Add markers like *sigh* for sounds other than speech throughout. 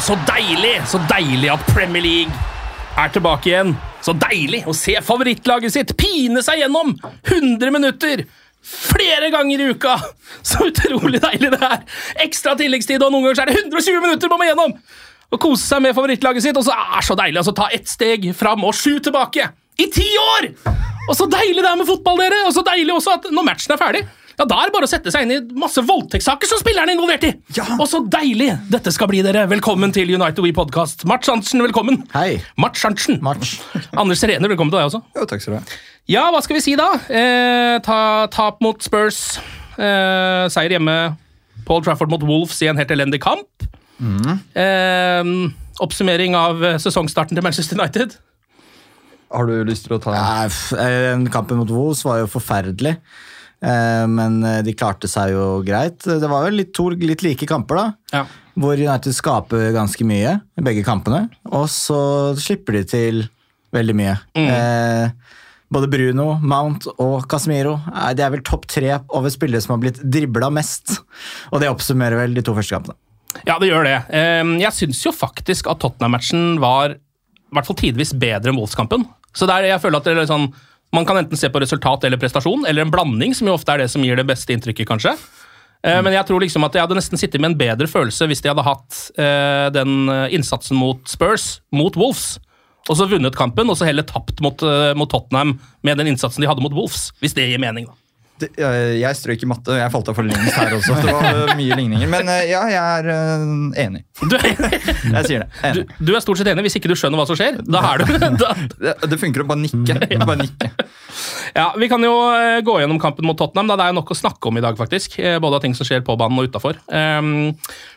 Så deilig! Så deilig at Premier League er tilbake igjen. Så deilig å se favorittlaget sitt pine seg gjennom 100 minutter flere ganger i uka! Så utrolig deilig det er! Ekstra tilleggstid, og noen ganger er det 120 minutter man må gjennom! Å kose seg med favorittlaget sitt, og så er det så deilig å ta ett steg fram og sju tilbake! I ti år! Og så deilig det er med fotball, dere! Og så deilig også at når matchen er ferdig, ja, da er det bare å sette seg inn i masse voldtektssaker som spilleren er involvert i! Og så deilig dette skal bli, dere! Velkommen til United We Podcast. Mats Hansen, velkommen. Hei. Mats Hansen. Match. *laughs* Anders Serener, velkommen til deg også. Jo, takk skal du ha. Ja, hva skal vi si da? Eh, ta, tap mot Spurs. Eh, seier hjemme. Paul Trafford mot Wolves i en helt elendig kamp. Eh, oppsummering av eh, sesongstarten til Manchester United. Har du lyst til å ta eh, Kampen mot Wolves var jo forferdelig. Eh, Men eh, de klarte seg jo greit. Det var jo litt, to litt like kamper, da. Ja. Hvor United skaper ganske mye i begge kampene. Og så slipper de til veldig mye. Eh, både Bruno, Mount og Casemiro eh, de er vel topp tre over spillere som har blitt dribla mest. Og det oppsummerer vel de to første kampene. Ja, det gjør det. Jeg syns jo faktisk at Tottenham-matchen var i hvert fall tidvis bedre enn Wolves-kampen. Så der jeg føler at det er sånn, Man kan enten se på resultat eller prestasjon, eller en blanding, som jo ofte er det som gir det beste inntrykket, kanskje. Mm. Men jeg tror liksom at jeg hadde nesten sittet med en bedre følelse hvis de hadde hatt eh, den eh, innsatsen mot Spurs, mot Wolves, og så vunnet kampen, og så heller tapt mot, eh, mot Tottenham med den innsatsen de hadde mot Wolves. Hvis det gir mening, da. Det- Jeg strøk i matte, jeg falt av for lengst her også. Det var øh, mye ligninger. Men øh, ja, jeg er enig. *laughs* Du, Jeg sier det. du, du er stort sett enig hvis ikke du skjønner hva som skjer. Da er du da, *laughs* Det, det funker å bare nikke. *laughs* Bare nikke. Ja, Vi kan jo eh, gå gjennom kampen mot Tottenham. da Det er jo nok å snakke om i dag, faktisk. Eh, Både av ting som skjer på banen og utafor. Um,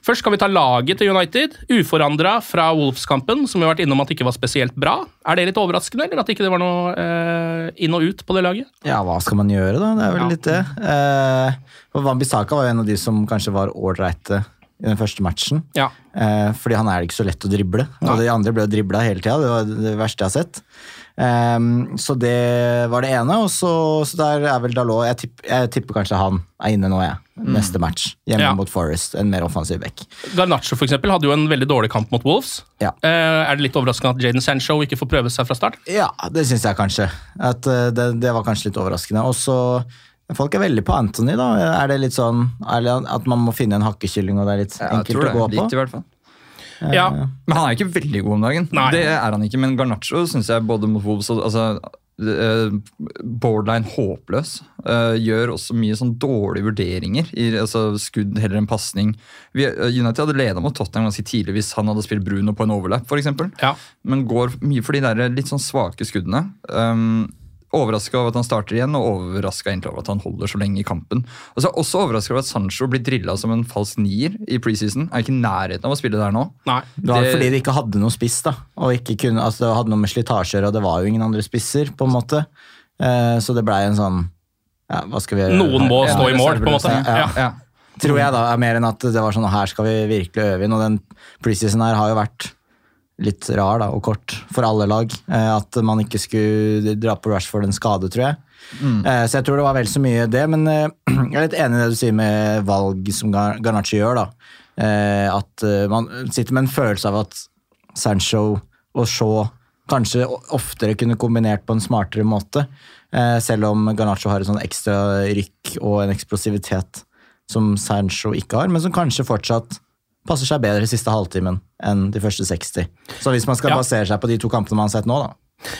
først skal vi ta laget til United. Uforandra fra Wolves-kampen, som vi har vært innom at ikke var spesielt bra. Er det litt overraskende, eller at ikke det var noe uh, inn og ut på det laget? Ja, hva skal man gjøre, da? Det er vel Ja. litt det. Uh, og Wan-Bissaka var jo en av de som kanskje var ålreite i den første matchen. Ja. Eh, fordi han er ikke så lett å drible. Og de andre ble dribla hele tida. Det var det verste jeg har sett. Ehm, så det var det ene. Og så, så der er vel Dalot jeg, tipp, jeg tipper kanskje han er inne nå, jeg. Neste match. Hjemme Ja. mot Forest. En mer offensiv back. Garnaccio for eksempel, hadde jo en veldig dårlig kamp mot Wolves. Ja. Uh, er det litt overraskende at Jaden Sancho ikke får prøve seg fra start? Ja, det syns jeg kanskje. At uh, det, det var kanskje litt overraskende. Og så Folk er veldig på Anthony, da. Er det litt sånn er det at man må finne en hakkekylling, og det er litt Ja, jeg enkelt tror å gå det. på? Litt i hvert fall. Ja. Men han er ikke veldig god om dagen. Nei. Det er han ikke, Men Garnaccio syns jeg både mot Wolves og altså, eh, borderline håpløs. Eh, gjør også mye sånn dårlige vurderinger. I, altså, skudd heller enn pasning. Eh, United hadde leda mot Tottenham ganske tidlig hvis han hadde spilt Bruno på en overlap. For eksempel. Ja. Men går mye for de der litt sånn svake skuddene. Um, Overraska over at han starter igjen, og overraska over at han holder så lenge i kampen. Og så er jeg også overraska over at Sancho blir drilla som en falsk nier i preseason. Er ikke i nærheten av å spille der nå. Nei. Det var Det- fordi de ikke hadde noe spiss, da. Og ikke kunne, altså det hadde noe med slitasjer, og det var jo ingen andre spisser, på en måte. Eh, så det blei en sånn ja, hva skal vi gjøre? Noen må her? stå i mål, på en måte. Ja, Ja. Ja. Tror jeg da, er mer enn at det var sånn her skal vi virkelig øve inn. Og den preseason her har jo vært litt rar da, og kort for alle lag. Eh, at man ikke skulle dra på Rashford en skade, tror jeg. Eh, så jeg tror det var vel så mye det, men eh, *clears throat* jeg er litt enig i det du sier med valg som Gar- Garnacci gjør. da. Eh, at man sitter med en følelse av at Sancho og Shaw kanskje oftere kunne kombinert på en smartere måte. Eh, selv om Garnaccio har et sånn ekstra rykk og en eksplosivitet som Sancho ikke har, men som kanskje fortsatt passer seg bedre siste halvtimen enn de første 60. Så hvis man skal Ja. basere seg på de to kampene man har sett nå, da.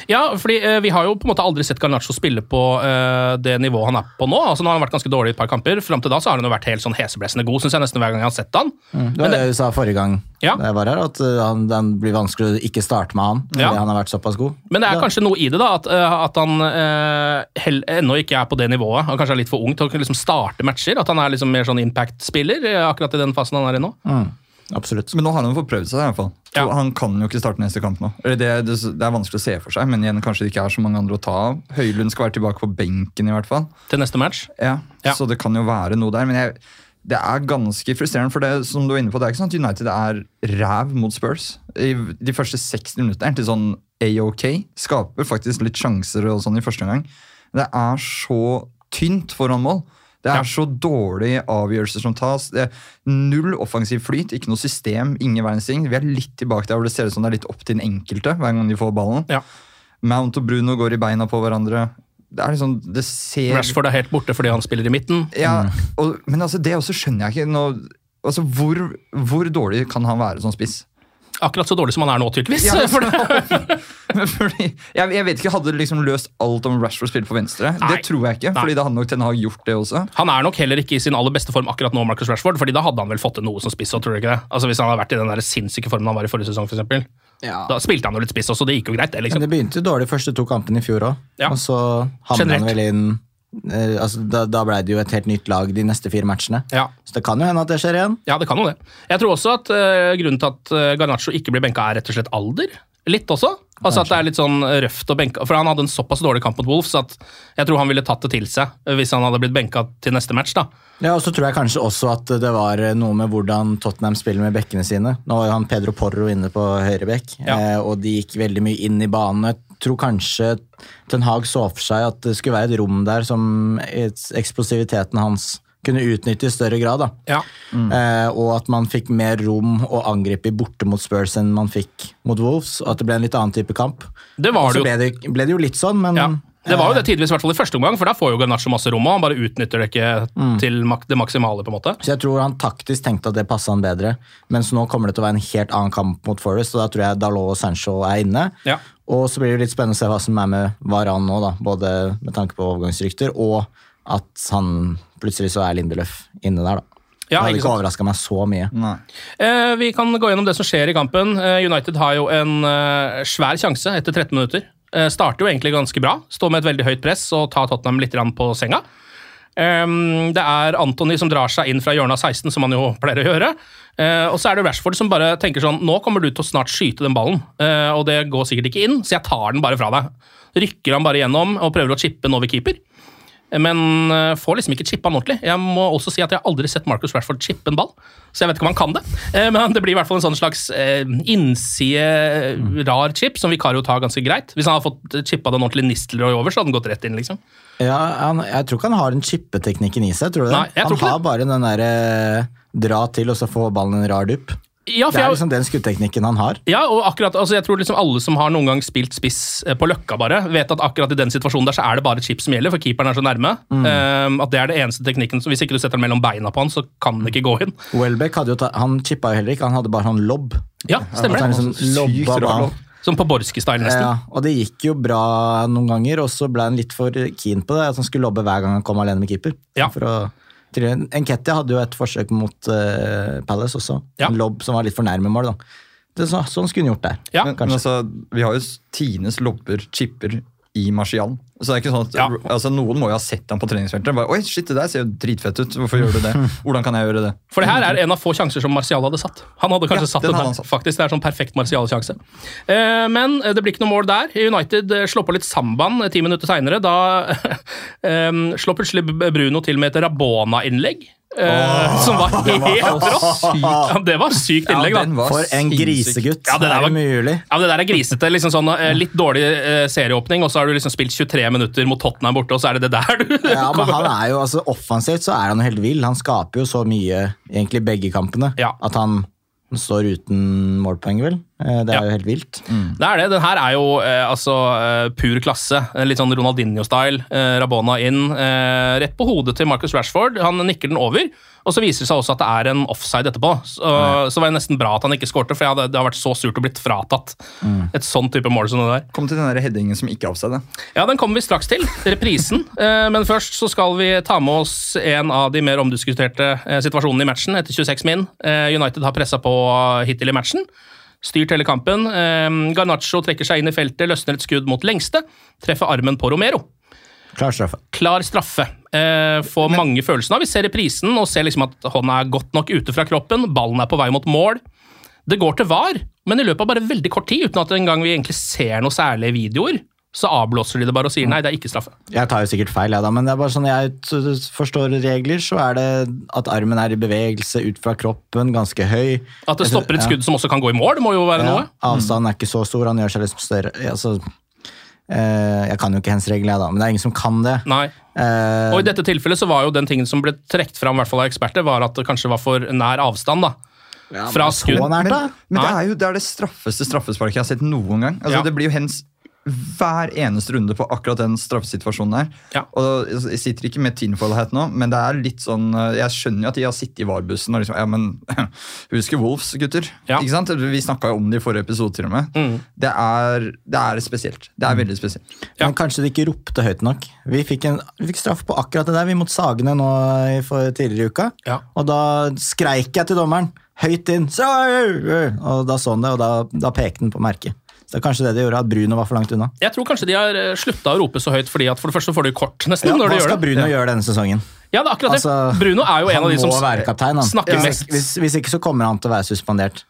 Ja, fordi eh, vi har jo på en måte aldri sett Garnaccio spille på eh, det nivået han er på nå. Altså Nå har han vært ganske dårlig i et par kamper. Fram til da så har han jo vært helt sånn heseblesende god, synes jeg nesten hver gang jeg har sett han. Det var det du sa forrige gang Ja. jeg var her, at uh, han, den blir vanskelig å ikke starte med han Ja. han har vært såpass god. Men det er kanskje noe i det, da, at, eh, at han eh, ennå ikke er på det nivået. Han kanskje er litt for ung til å liksom starte matcher. At han er liksom mer sånn impact-spiller eh, akkurat i den fasen han er i nå. Absolutt. Men nå har han fått prøvd seg, i hvert fall. Ja. Han kan jo ikke starte neste kamp nå. Det, det, det er vanskelig å se for seg, men igjen, kanskje det ikke er så mange andre å ta av. Høylund skal være tilbake på benken, i hvert fall. Til neste match. Ja, Ja. Så det kan jo være noe der. Men jeg, det er ganske frustrerende, for det som du er inne på, det er ikke sånn at United er ræv mot Spurs. I de første 60 minuttene til sånn AOK. Skaper faktisk litt sjanser og sånn i første omgang. Det er så tynt foran mål. Det er Ja. så dårlige avgjørelser som tas. Det er null offensiv flyt, ikke noe system, ingen verdens ting. Vi er litt tilbake der hvor det ser ut som det er litt opp til den enkelte hver gang de får ballen. Ja. Mount og Bruno går i beina på hverandre. Det er liksom, det ser Rashford er helt borte fordi han spiller i midten. ja, og, men altså, det også skjønner jeg ikke. Nå, altså, hvor, hvor dårlig kan han være som spiss? Akkurat så dårlig som han er nå, tydeligvis. Ja, For det, *laughs* fordi, jeg, jeg vet ikke, Hadde det liksom løst alt om Rashford spilte på venstre? Nei. Det tror jeg ikke, Nei. fordi da hadde nok Ten Hag gjort det også. han er nok heller ikke i sin aller beste form akkurat nå, Marcus Rashford, fordi da hadde han vel fått til noe som spiss. tror du ikke det? Altså Hvis han hadde vært i den der sinnssyke formen han var i forrige sesong, for eksempel. Da spilte han jo litt spiss også, det gikk jo greit, det. Men liksom. det begynte dårlig første to kampene i fjor òg. Ja. Og så havnet han vel inn altså, Da, da blei det jo et helt nytt lag de neste fire matchene. Ja. Så det kan jo hende at det skjer igjen. Ja, det kan jo det. Jeg tror også at uh, grunnen til at uh, Garnaccio ikke blir benka, er rett og slett alder. Litt også. Altså at det er litt sånn røft å benke For han hadde en såpass dårlig kamp mot Wolves at jeg tror han ville tatt det til seg eh, hvis han hadde blitt benka til neste match. da. Ja, og så tror jeg kanskje også at det var eh, noe med hvordan Tottenham spiller med bekkene sine. Nå var jo han Pedro Porro inne på høyre bekk, Ja. eh, og de gikk veldig mye inn i banen. Tror kanskje Ten Hag så for seg at det skulle være et rom der som eksplosiviteten hans kunne utnytte i større grad. da. Ja. Eh, og at man fikk mer rom å angripe i borte mot Spurs enn man fikk mot Wolves. Og at det ble en litt annen type kamp. Det var det jo. ble det, ble det jo litt sånn, men Ja. Det var jo det tidvis, i hvert fall i første omgang, for da får jo Garnaccio masse rom, og han bare utnytter det ikke til mak det maksimale. på en måte. Så jeg tror han taktisk tenkte at det passa han bedre. Mens nå kommer det til å være en helt annen kamp mot Forest, og da tror jeg Dalot og Sancho er inne. Ja. Og så blir det litt spennende å se hva som er med Varan nå, da. Både med tanke på overgangsrykter og at han plutselig så er Lindeløf inne der, da. Ja, det hadde ikke overraska meg så mye. Eh, vi kan gå gjennom det som skjer i kampen. Eh, United har jo en eh, svær sjanse etter 13 minutter. Eh, starter jo egentlig ganske bra. Står med et veldig høyt press og tar Tottenham litt på senga. Ehm, det er Anthony som drar seg inn fra hjørnet av 16, som han jo pleier å gjøre. Eh, og så er det Rashford som bare tenker sånn Nå kommer du til å snart skyte den ballen, uh, og det går sikkert ikke inn, så jeg tar den bare fra deg. Rykker han bare gjennom og prøver å chippe den over keeper. Men uh, får liksom ikke chippa den ordentlig. Jeg må også si at jeg har aldri sett Marcus Rashford chippe en ball, så jeg vet ikke om han kan det. Eh, Men det blir i hvert fall en sånn slags eh, innside rar chip som Vikario tar ganske greit. Hvis han hadde fått chippa den ordentlig Nistelrooy over, så hadde den gått rett inn. liksom. Ja, han, Jeg tror ikke han har den chippeteknikken i seg. tror du det? Nei, jeg han tror ikke har bare den derre dra til og så få ballen en rar dupp. Ja, for Det er liksom den skutteknikken han har. ja, og akkurat, altså jeg tror liksom alle som har noen gang spilt spiss eh, på Løkka, bare, vet at akkurat i den situasjonen der så er det bare chip som gjelder, for keeperen er så nærme. Eh, at det er det eneste teknikken. så Hvis ikke du setter den mellom beina på han, så kan den ikke gå inn. Welbeck hadde jo ta, han chippa jo heller ikke, han hadde bare sånn lobb. Ja, stemmer det. liksom lobba rar Som på Borski-style, nesten. Ja, og det gikk jo bra noen ganger, og så ble han litt for keen på det. At han skulle lobbe hver gang han kom alene med keeper. Ja. For å, Enketia hadde jo et forsøk mot uh, Palace også. Ja. En lobb som var litt for nærme mål. da. Det, så, sånn skulle hun gjort der. Ja, Men, men altså, vi har jo Tines lobber, chipper, i Marcial. Så det er ikke sånn at, Ja. altså, Noen må jo ha sett ham på treningsfeltet. Bare, Oi, shit, det der ser jo dritfett ut. Hvorfor gjør du det? Hvordan kan jeg gjøre det? For det her er en av få sjanser som Martial hadde satt. Han hadde kanskje Ja, satt den den her. satt. Faktisk, Det er sånn perfekt Martial-sjanse. Eh, men det blir ikke noe mål der. United eh, slår på litt samban eh, ti minutter seinere. Da *laughs* eh, slår plutselig Bruno til med et Rabona-innlegg. Eh, som var helt rått. Ja, det var sykt innlegg, da. Ja, For en grisegutt. Ja, det der er var- Ja, Det der er grisete. liksom sånn eh, Litt dårlig eh, serieåpning, og så har du liksom spilt 23 minutter mot Tottenham borte, og så er det det der du Ja, men han er jo, altså Offensivt så er han jo helt vill. Han skaper jo så mye egentlig begge kampene Ja. at han står uten målpoeng, vel. Eh, Det er Ja. jo helt vilt. Det er det. Den her er jo eh, altså eh, pur klasse. Litt sånn Ronaldinho-style. Eh, Rabona inn. Eh, rett på hodet til Marcus Rashford. Han nikker den over. Og så viser det seg også at det er en offside etterpå. Så, så var det nesten bra at han ikke skårte, for hadde, det har vært så surt å blitt fratatt et sånn type mål som det der. Kom til den der headingen som ikke er offside. Ja, den kommer vi straks til. Reprisen. *laughs* Eh, Men først så skal vi ta med oss en av de mer omdiskuterte eh, situasjonene i matchen etter 26 min. Eh, United har pressa på hittil i matchen. Styrt hele kampen. Garnaccio trekker seg inn i feltet, løsner et skudd mot lengste. Treffer armen på Romero. Klar straffe. Klar straffe. Eh, får mange følelser, av. Vi ser reprisen og ser liksom at hånda er godt nok ute fra kroppen. Ballen er på vei mot mål. Det går til VAR, men i løpet av bare veldig kort tid, uten at en gang vi egentlig ser noe særlige videoer, så avblåser de det bare og sier nei, det er ikke straffe. Jeg tar jo sikkert feil, jeg da, men det er bare sånn jeg forstår regler, så er det at armen er i bevegelse ut fra kroppen, ganske høy. At det stopper et skudd som også kan gå i mål, må jo være Ja, noe. avstanden er ikke så stor, han gjør seg liksom større. Altså, eh, jeg kan jo ikke hens regler, da, men det er ingen som kan det. Nei. Uh, Og i dette tilfellet så var jo den tingen som ble trukket fram i hvert fall av eksperter, var at det kanskje var for nær avstand. da. Fra så skudd. Men, men det er jo det, er det straffeste straffesparket jeg har sett noen gang. Altså, Ja. Det blir jo hens hver eneste runde på akkurat den straffesituasjonen der. Ja. Og Jeg sitter ikke med tinfoil hat nå, men det er litt sånn Jeg skjønner jo at de har sittet i VAR-bussen og liksom Ja, men *laughs* husker Wolves, gutter? Ja. Ikke sant? Vi snakka jo om det i forrige episode, til og med. Det, er, det er spesielt. Det er veldig spesielt. Ja. Men kanskje de ikke ropte høyt nok. Vi fikk, en, vi fikk straff på akkurat det der, vi mot Sagene nå i for tidligere i uka. Ja. Og da skreik jeg til dommeren, høyt inn, og da så han det, og da, da pekte han på merket. Så det er kanskje det det gjorde, at Bruno var for langt unna. Jeg tror kanskje de har slutta å rope så høyt, fordi at for det første får de kort nesten Ja, når de hva gjør skal det. Bruno gjøre denne sesongen? Ja, det er akkurat det. Altså, Bruno er jo en av de som kaptein, snakker ja. mest. Hvis, hvis ikke så kommer han til å være suspendert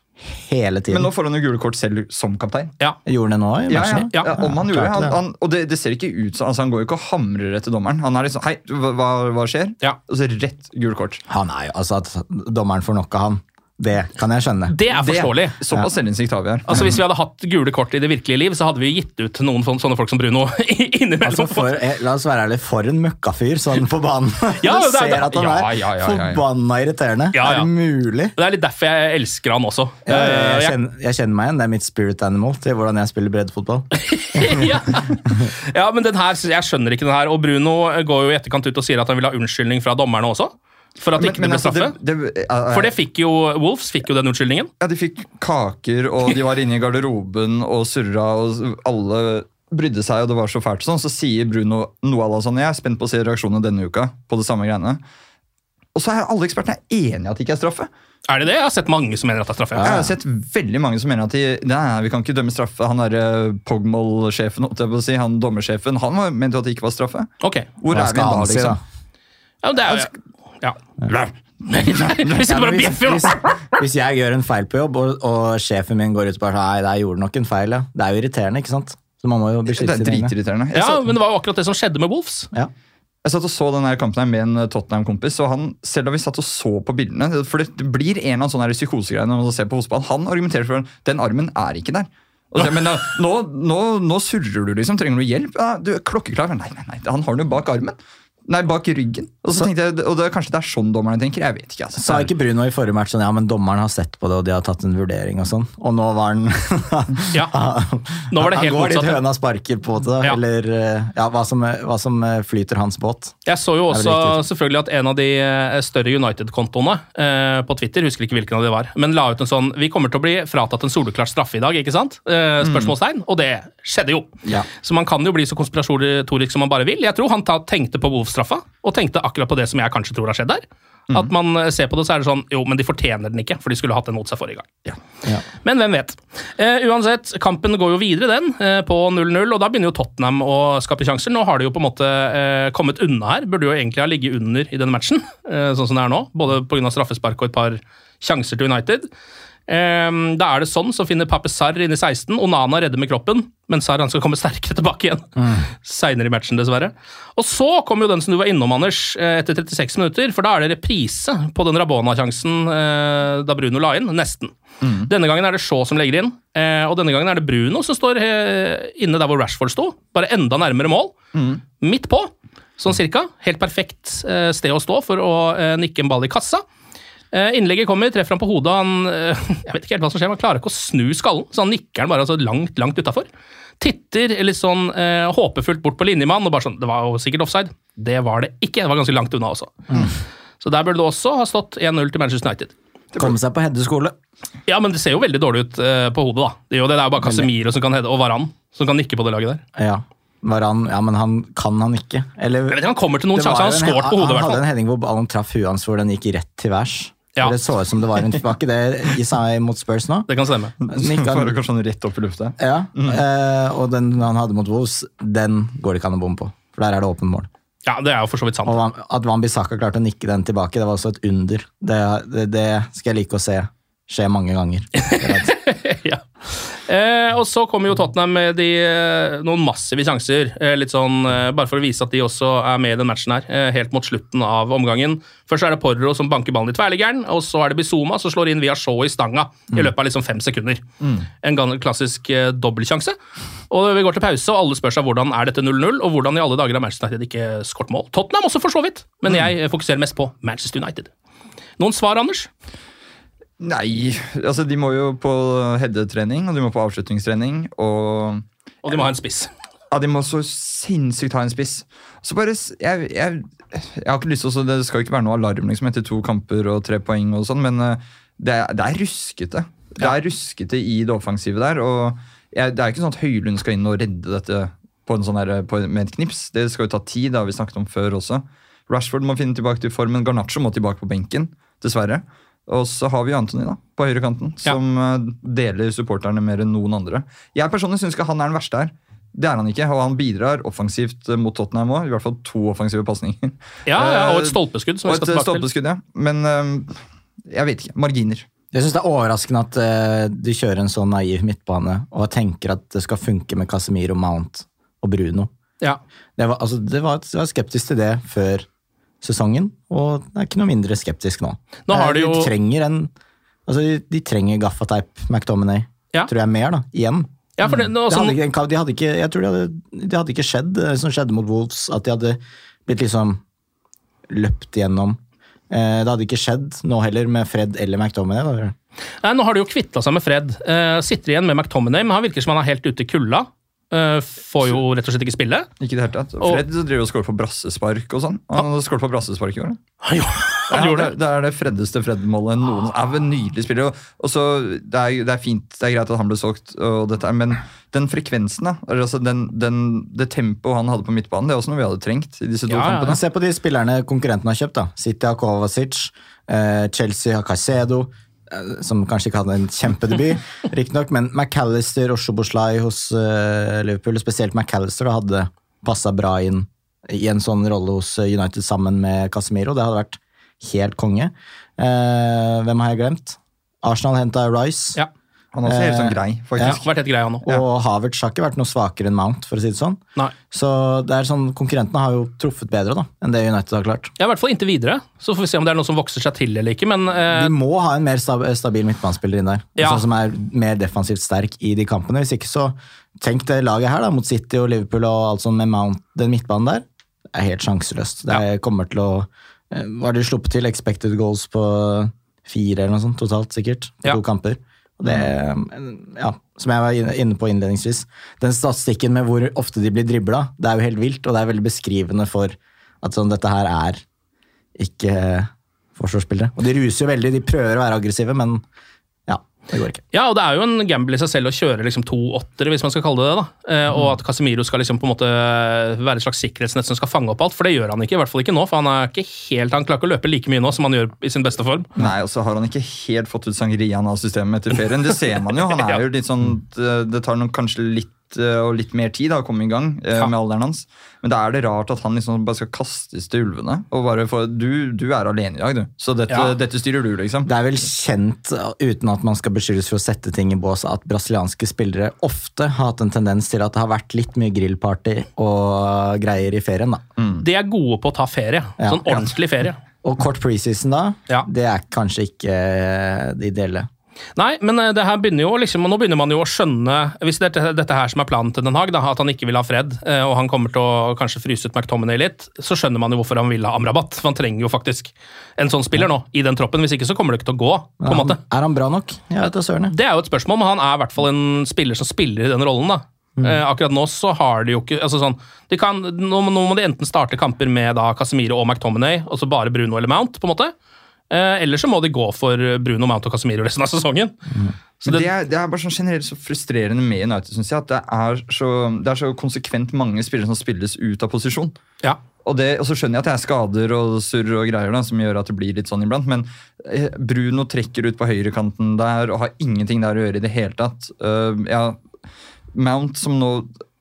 hele tiden. Men nå får han jo gule kort selv som kaptein. Ja. Gjorde han det nå i Ja, ja. Ja. ja, om han gjorde Han, han, og det, det ser ikke ut som altså, Han går jo ikke og hamrer etter dommeren. Han er liksom Hei, hva, hva- hva skjer? Ja. Og så rett gul kort. Han er jo, altså At dommeren får nok av han, det kan jeg skjønne. Det er forståelig. Det, såpass selvinnsikt har vi her. Altså Hvis vi hadde hatt gule kort i det virkelige liv, så hadde vi gitt ut noen sånne folk som Bruno *laughs* innimellom. Altså for, eh, la oss være ærlige, for en møkkafyr sånn på banen. Ja, *laughs* du det er- ser at han ja, er ja, ja, ja, ja. forbanna irriterende. Ja, ja. Er det mulig? Det er litt derfor jeg elsker han også. Ja, jeg, Eh, jeg, jeg- kjenner, jeg kjenner meg igjen. Det er mitt spirit animal til hvordan jeg spiller breddefotball. *laughs* ja. ja, men den her, jeg skjønner ikke den her. Og Bruno går jo i etterkant ut og sier at han vil ha unnskyldning fra dommerne også. For at det ikke ble altså, straffe. det, det, uh, For det fikk jo Wolves fikk jo den unnskyldningen. Ja, de fikk kaker, og de var inne i garderoben og surra, og alle brydde seg, og det var så fælt. Sånn, så sier Bruno noe à la sånn Jeg er spent på å se reaksjonene denne uka på det samme greiene. Og så er alle ekspertene enige at det ikke er straffe. Er det det? Jeg har sett mange som mener at det er straffe. Jeg har sett veldig mange som mener at de, nei, vi kan ikke dømme straffe. Han derre Pogmol-sjefen, på å si, han dommersjefen, han mente jo at det ikke var straffe. Ok. Hvor Hva er vi da, liksom? da? Ja, det er ja. *laughs* Hvis, hvis, hvis jeg gjør en feil på jobb, og, og sjefen min går ut og bare Nei, der gjorde nok en feil, ja. Det er jo irriterende, ikke sant? Så man må jo Det beskytte er sine egne. Ja, men det var jo akkurat det som skjedde med Wolves. Ja. jeg satt og så denne kampen her med en Tottenham-kompis, og han, selv da vi satt og så på bildene For det blir en eller annen sånn psykosegreie når man ser på fotball. Han argumenterer for at den armen er ikke der. Så, men nå, nå, nå surrer du, liksom. Trenger du hjelp? Ja, du er klokkeklar. Nei, nei, nei, han har den jo bak armen. Nei, bak ryggen. Og så tenkte jeg, og det kanskje det er sånn dommerne tenker. Jeg vet ikke. altså. Sa ikke Bruno i forrige match sånn ja, men dommeren har sett på det, og de har tatt en vurdering og sånn. Og nå var han *laughs* Ja. Nå var det helt Han går litt høna sparker på det, Ja. eller eh, ja, hva som, hva som eh, flyter hans båt. Jeg så jo også selvfølgelig at en av de eh, større United-kontoene eh, på Twitter, husker ikke hvilken av de var, men la ut en sånn Vi kommer til å bli fratatt en soleklar straffe i dag, ikke sant? Eh, spørsmålstegn. Og det skjedde jo. Ja. Så man kan jo bli så konspiratorisk som man bare vil. Jeg tror han ta, tenkte på Wolf-straffa, og tenkte akkurat på det som jeg kanskje tror har skjedd der. At man eh, ser på det, så er det sånn Jo, men de fortjener den ikke, for de skulle hatt den mot seg forrige gang. Ja. Men hvem vet. Eh, uansett, kampen går jo videre, den, eh, på 0-0, og da begynner jo Tottenham å skape sjanser. Nå har de jo på en måte eh, kommet unna her. Burde jo egentlig ha ligget under i denne matchen, eh, sånn som det er nå. Både pga. straffespark og et par sjanser til United. Ehm, da er det sånn, så finner Pape Sarr inn i 16. Onana redder med kroppen, men Sarr han skal komme sterkere tilbake igjen. Mm. Seinere i matchen, dessverre. Og så kommer jo den som du var innom, Anders, eh, etter 36 minutter. For da er det reprise på den Rabona-sjansen eh, da Bruno la inn. Nesten. Mm. Denne gangen er det Shaw som legger inn, eh, og denne gangen er det Bruno som står inne der hvor Rashford sto. Bare enda nærmere mål. Mm. Midt på, sånn cirka. Helt perfekt sted å stå for å nikke en ball i kassa. Eh, innlegget kommer, treffer han på hodet. Han, eh, *laughs* jeg vet ikke helt hva som skjer, han klarer ikke å snu skallen, så han nikker den bare altså langt langt utafor. Titter litt sånn eh, håpefullt bort på linjemann og bare sånn Det var jo sikkert offside. Det var det ikke. Det var ganske langt unna også. Mm. Så der burde det også ha stått 1-0 til Manchester United. Komme seg på Hedde skole. Ja, men det ser jo veldig dårlig ut eh, på hodet, da. Det er jo det, det er jo bare Casemiro som kan hedde, og Varan som kan nikke på det laget der. Ja. Varan, ja, men han kan han ikke. Eller, jeg vet ikke, Han kommer til noen sjanser, han har skåret på hodet. Han hadde en heading hvor ballen traff huet hans, hvor den gikk rett til værs. Ja. Det så ut som det var en Var ikke det i seg mot Spurs nå? Det kan stemme. Nikka, *laughs* kanskje han rett opp i lufta. Ja, mm. eh, og den han hadde mot Wolves, den går det ikke an å bomme på. For der er det åpent mål. Ja, det er jo for så vidt sant. Og At Van Bissaka klarte å nikke den tilbake, det var også et under. Det, det, det skal jeg like å se skje mange ganger. *laughs* ja. Eh, og så kommer jo Tottenham med de, eh, noen massive sjanser. Eh, litt sånn, eh, Bare for å vise at de også er med i den matchen her, eh, helt mot slutten av omgangen. Først er det Porro som banker ballen i tverrliggeren, og så er det Bizuma som slår inn via Shaw i stanga mm. i løpet av liksom fem sekunder. Mm. En klassisk eh, dobbeltsjanse. Og vi går til pause, og alle spør seg hvordan er dette 0-0, og hvordan i alle dager har Manchester United ikke skåret mål. Tottenham også, for så vidt, men mm. jeg fokuserer mest på Manchester United. Noen svar, Anders? Nei, altså de må jo på headetrening og de må på avslutningstrening. Og, og de må ha en spiss. Ja, de må så sinnssykt ha en spiss. Så bare, jeg, jeg, jeg har ikke lyst til å, Det skal jo ikke være noe alarm liksom, etter to kamper og tre poeng, og sånn, men uh, det, er, det, er, ruskete. Det er ruskete i det offensive der. og jeg, Det er ikke sånn at Høylund skal inn og redde dette på sånn der, på, med et knips. Det skal jo ta tid, det har vi snakket om før også. Rashford må finne tilbake til formen. Garnaccio må tilbake på benken, dessverre. Og så har vi Anthony da, på høyrekanten, som ja. Eh, deler supporterne mer enn noen andre. Jeg personlig syns ikke han er den verste her. Det er han ikke, og han bidrar offensivt mot Tottenham òg. I hvert fall to offensive pasninger. *laughs* Ja, ja, og et stolpeskudd. som vi skal stolpeskudd, Ja. Men jeg vet ikke. Marginer. Jeg syns det er overraskende at uh, de kjører en så naiv midtbane og tenker at det skal funke med Casemiro, Mount og Bruno. Ja. Det var, altså, det var, jeg var skeptisk til det før sesongen, og det er ikke noe mindre skeptisk nå. nå har de, jo... trenger en altså de, de trenger gaffateip, McDominay, ja. tror jeg mer, da, igjen. Ja, det, nå, også... de hadde, de hadde ikke, jeg tror det hadde, de hadde ikke skjedd, det som skjedde mot Wolves, at de hadde blitt liksom løpt gjennom. Eh, det hadde ikke skjedd nå heller med Fred eller McTominay. Nei, Nå har de jo kvitta seg med Fred. Eh, sitter igjen med McTominay, men han virker som han er helt ute i kulda. Uh, får jo rett og slett ikke spille. Ikke det hele tatt. Fred og, driver og skårer på brassespark og sånn. Han ah, skåret på brassespark i går. Han, han gjorde det. Det er det freddeste Fred-målet noen er en Nydelig spiller. Og, og så, det, er, det, er, fint, det er greit at han ble solgt, og dette, men den frekvensen, da, altså den, den, det tempoet han hadde på midtbanen, det er også noe vi hadde trengt. i disse to ja, kampene. Ja. Se på de spillerne konkurrentene har kjøpt. da. City har Kovacic, eh, Chelsea har Caicedo. Eh, som kanskje ikke hadde en kjempedebut, *laughs* riktignok, men McAllister og Shoboslai hos uh, Liverpool, spesielt McAllister, hadde passa bra inn i en sånn rolle hos eh, United sammen med Casemiro. Det hadde vært helt konge. Uh, hvem har jeg glemt? Arsenal henta Rice. Ja. Han er også helt sånn grei, faktisk. Ja, vært helt grei han også. Og Havertz har ikke vært noe svakere enn Mount, for å si det sånn. Nei. Så det er sånn, konkurrentene har jo truffet bedre da, enn det United har klart. Ja, i hvert fall inntil videre. Så får vi se om det er noe som vokser seg til eller ikke, men eh... De må ha en mer stabil midtbanespiller inn der, ja. sånn som er mer defensivt sterk i de kampene. Hvis ikke så Tenk det laget her, da, mot City og Liverpool og alt sånt med Mount, den midtbanen der. Det er helt sjanseløst. Det ja. kommer til å Var Hva har de sluppet til? Expected goals på fire eller noe sånt totalt, sikkert. På ja. to kamper. Det, ja, som jeg var inne på innledningsvis, den statistikken med hvor ofte de blir dribla, det er jo helt vilt, og det er veldig beskrivende for at sånn, dette her er ikke forsvarsspillere. Og de ruser jo veldig, de prøver å være aggressive, men det går ikke. Ja, og det er jo en gamble i seg selv å kjøre liksom to åttere, hvis man skal kalle det det. da. Eh, og at Casemiro skal liksom på en måte være et slags sikkerhetsnett som skal fange opp alt, for det gjør han ikke. I hvert fall ikke nå, for han er ikke helt, han klarer ikke å løpe like mye nå som han gjør i sin beste form. Nei, og så har han ikke helt fått ut sangriaen av systemet etter ferien. Det ser man jo. Han *laughs* er jo litt sånn Det tar noen, kanskje litt og litt mer tid da, å komme i gang eh, Ja. med alderen hans. Men da er det rart at han liksom bare skal kastes til ulvene. Og bare få, du, du er alene i dag, du. Så dette, Ja. dette styrer du, liksom. Det er vel kjent, uten at man skal beskyldes for å sette ting i bås, at brasilianske spillere ofte har hatt en tendens til at det har vært litt mye grillparty og greier i ferien. da. De er gode på å ta ferie. Ja. Sånn ordentlig ferie. Og kort preseason da, Ja. det er kanskje ikke eh, det ideelle. Nei, men eh, det her begynner jo liksom, og nå begynner man jo å skjønne Hvis det er dette her som er planen til Den Haag, da, at han ikke vil ha fred, eh, og han kommer til å kanskje fryse ut McTominay litt, så skjønner man jo hvorfor han vil ha Amrabat. For han trenger jo faktisk en sånn spiller nå i den troppen. Hvis ikke så kommer det ikke til å gå. på en måte. er han bra nok? Jeg vet da søren. Det er jo et spørsmål, men han er i hvert fall en spiller som spiller i den rollen. da. Eh, akkurat nå så har de jo ikke altså sånn, de kan, nå, nå må de enten starte kamper med da Casemiro og McTominay, og så bare Bruno eller Mount. på en måte. Eh, eller så må de gå for Bruno, Mount og Casemiro resten av sesongen. Så det, det, er, det er bare sånn generelt så frustrerende med United, synes jeg. At det er, så, det er så konsekvent mange spillere som spilles ut av posisjon. ja. Og, det, og så skjønner jeg at det er skader og surr og greier da, som gjør at det blir litt sånn iblant, men eh, Bruno trekker ut på høyrekanten der og har ingenting der å gjøre i det hele tatt. Uh, ja, Mount som nå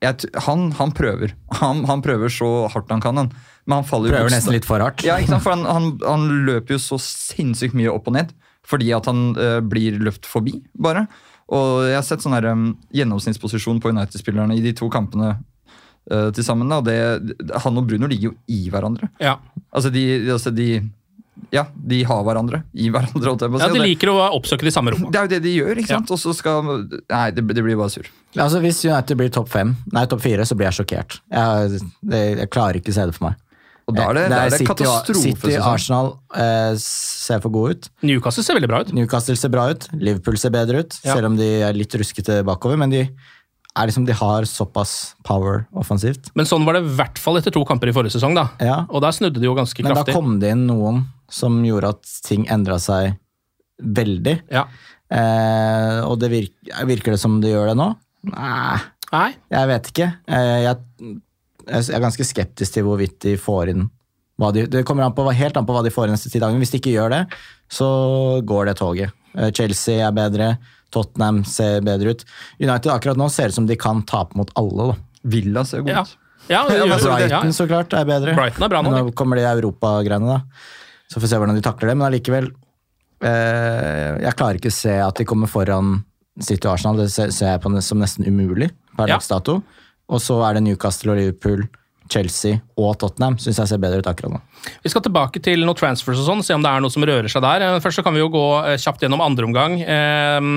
jeg, han, han prøver. Han, han prøver så hardt han kan, han. Men han faller jo Prøver nesten litt for hardt. Ja, ikke sant? For han, han, han løper jo så sinnssykt mye opp og ned fordi at han uh, blir løpt forbi, bare. Og jeg har sett sånn her, um, gjennomsnittsposisjon på United-spillerne i de to kampene uh, til sammen. Da, og det, han og Bruno ligger jo i hverandre. ja. Altså, de, altså de Ja, de har hverandre i hverandre. holdt jeg på å si, ja, De liker å oppsøke de samme rommene. det er jo det de gjør, ikke sant? Og så skal Nei, det, det blir bare sur. Altså, hvis United blir topp fem, nei, topp fire, så blir jeg sjokkert. Jeg, det, jeg klarer ikke å se det for meg. Og da er det, det, er det City, katastrofe. City sesong. Arsenal eh, ser for gode ut. Newcastle ser veldig bra ut. Newcastle ser bra ut. Liverpool ser bedre ut, Ja. selv om de er litt ruskete bakover. Men de, er liksom, de har såpass power offensivt. Men sånn var det i hvert fall etter to kamper i forrige sesong. da. Ja. Og der snudde de jo ganske Men da kom det inn noen som gjorde at ting endra seg veldig. Ja. Eh, og det virker, virker det som det gjør det nå? Nei, Nei, jeg vet ikke. Eh, jeg, jeg er ganske skeptisk til hvorvidt de får inn hva de, Det kommer an på, helt an på hva de får inn neste ti dagene. Hvis de ikke gjør det, så går det toget. Eh, Chelsea er bedre, Tottenham ser bedre ut. United akkurat nå ser ut som de kan tape mot alle. Da. Villa ser god ut. Ja, ja. Brighton så klart er bedre. Brighton er bra nå, kommer de europagreiene, da. Så får vi se hvordan de takler det. Men allikevel eh, Jeg klarer ikke å se at de kommer foran City og Arsenal. Det ser, ser jeg på som nesten umulig per Ja. dags dato. Og så er det Newcastle og Liverpool, Chelsea og Tottenham. Syns jeg ser bedre ut akkurat nå. Vi skal tilbake til noen transfers og sånn, se om det er noe som rører seg der. Eh, Først så kan vi jo gå eh, kjapt gjennom andre omgang. Eh,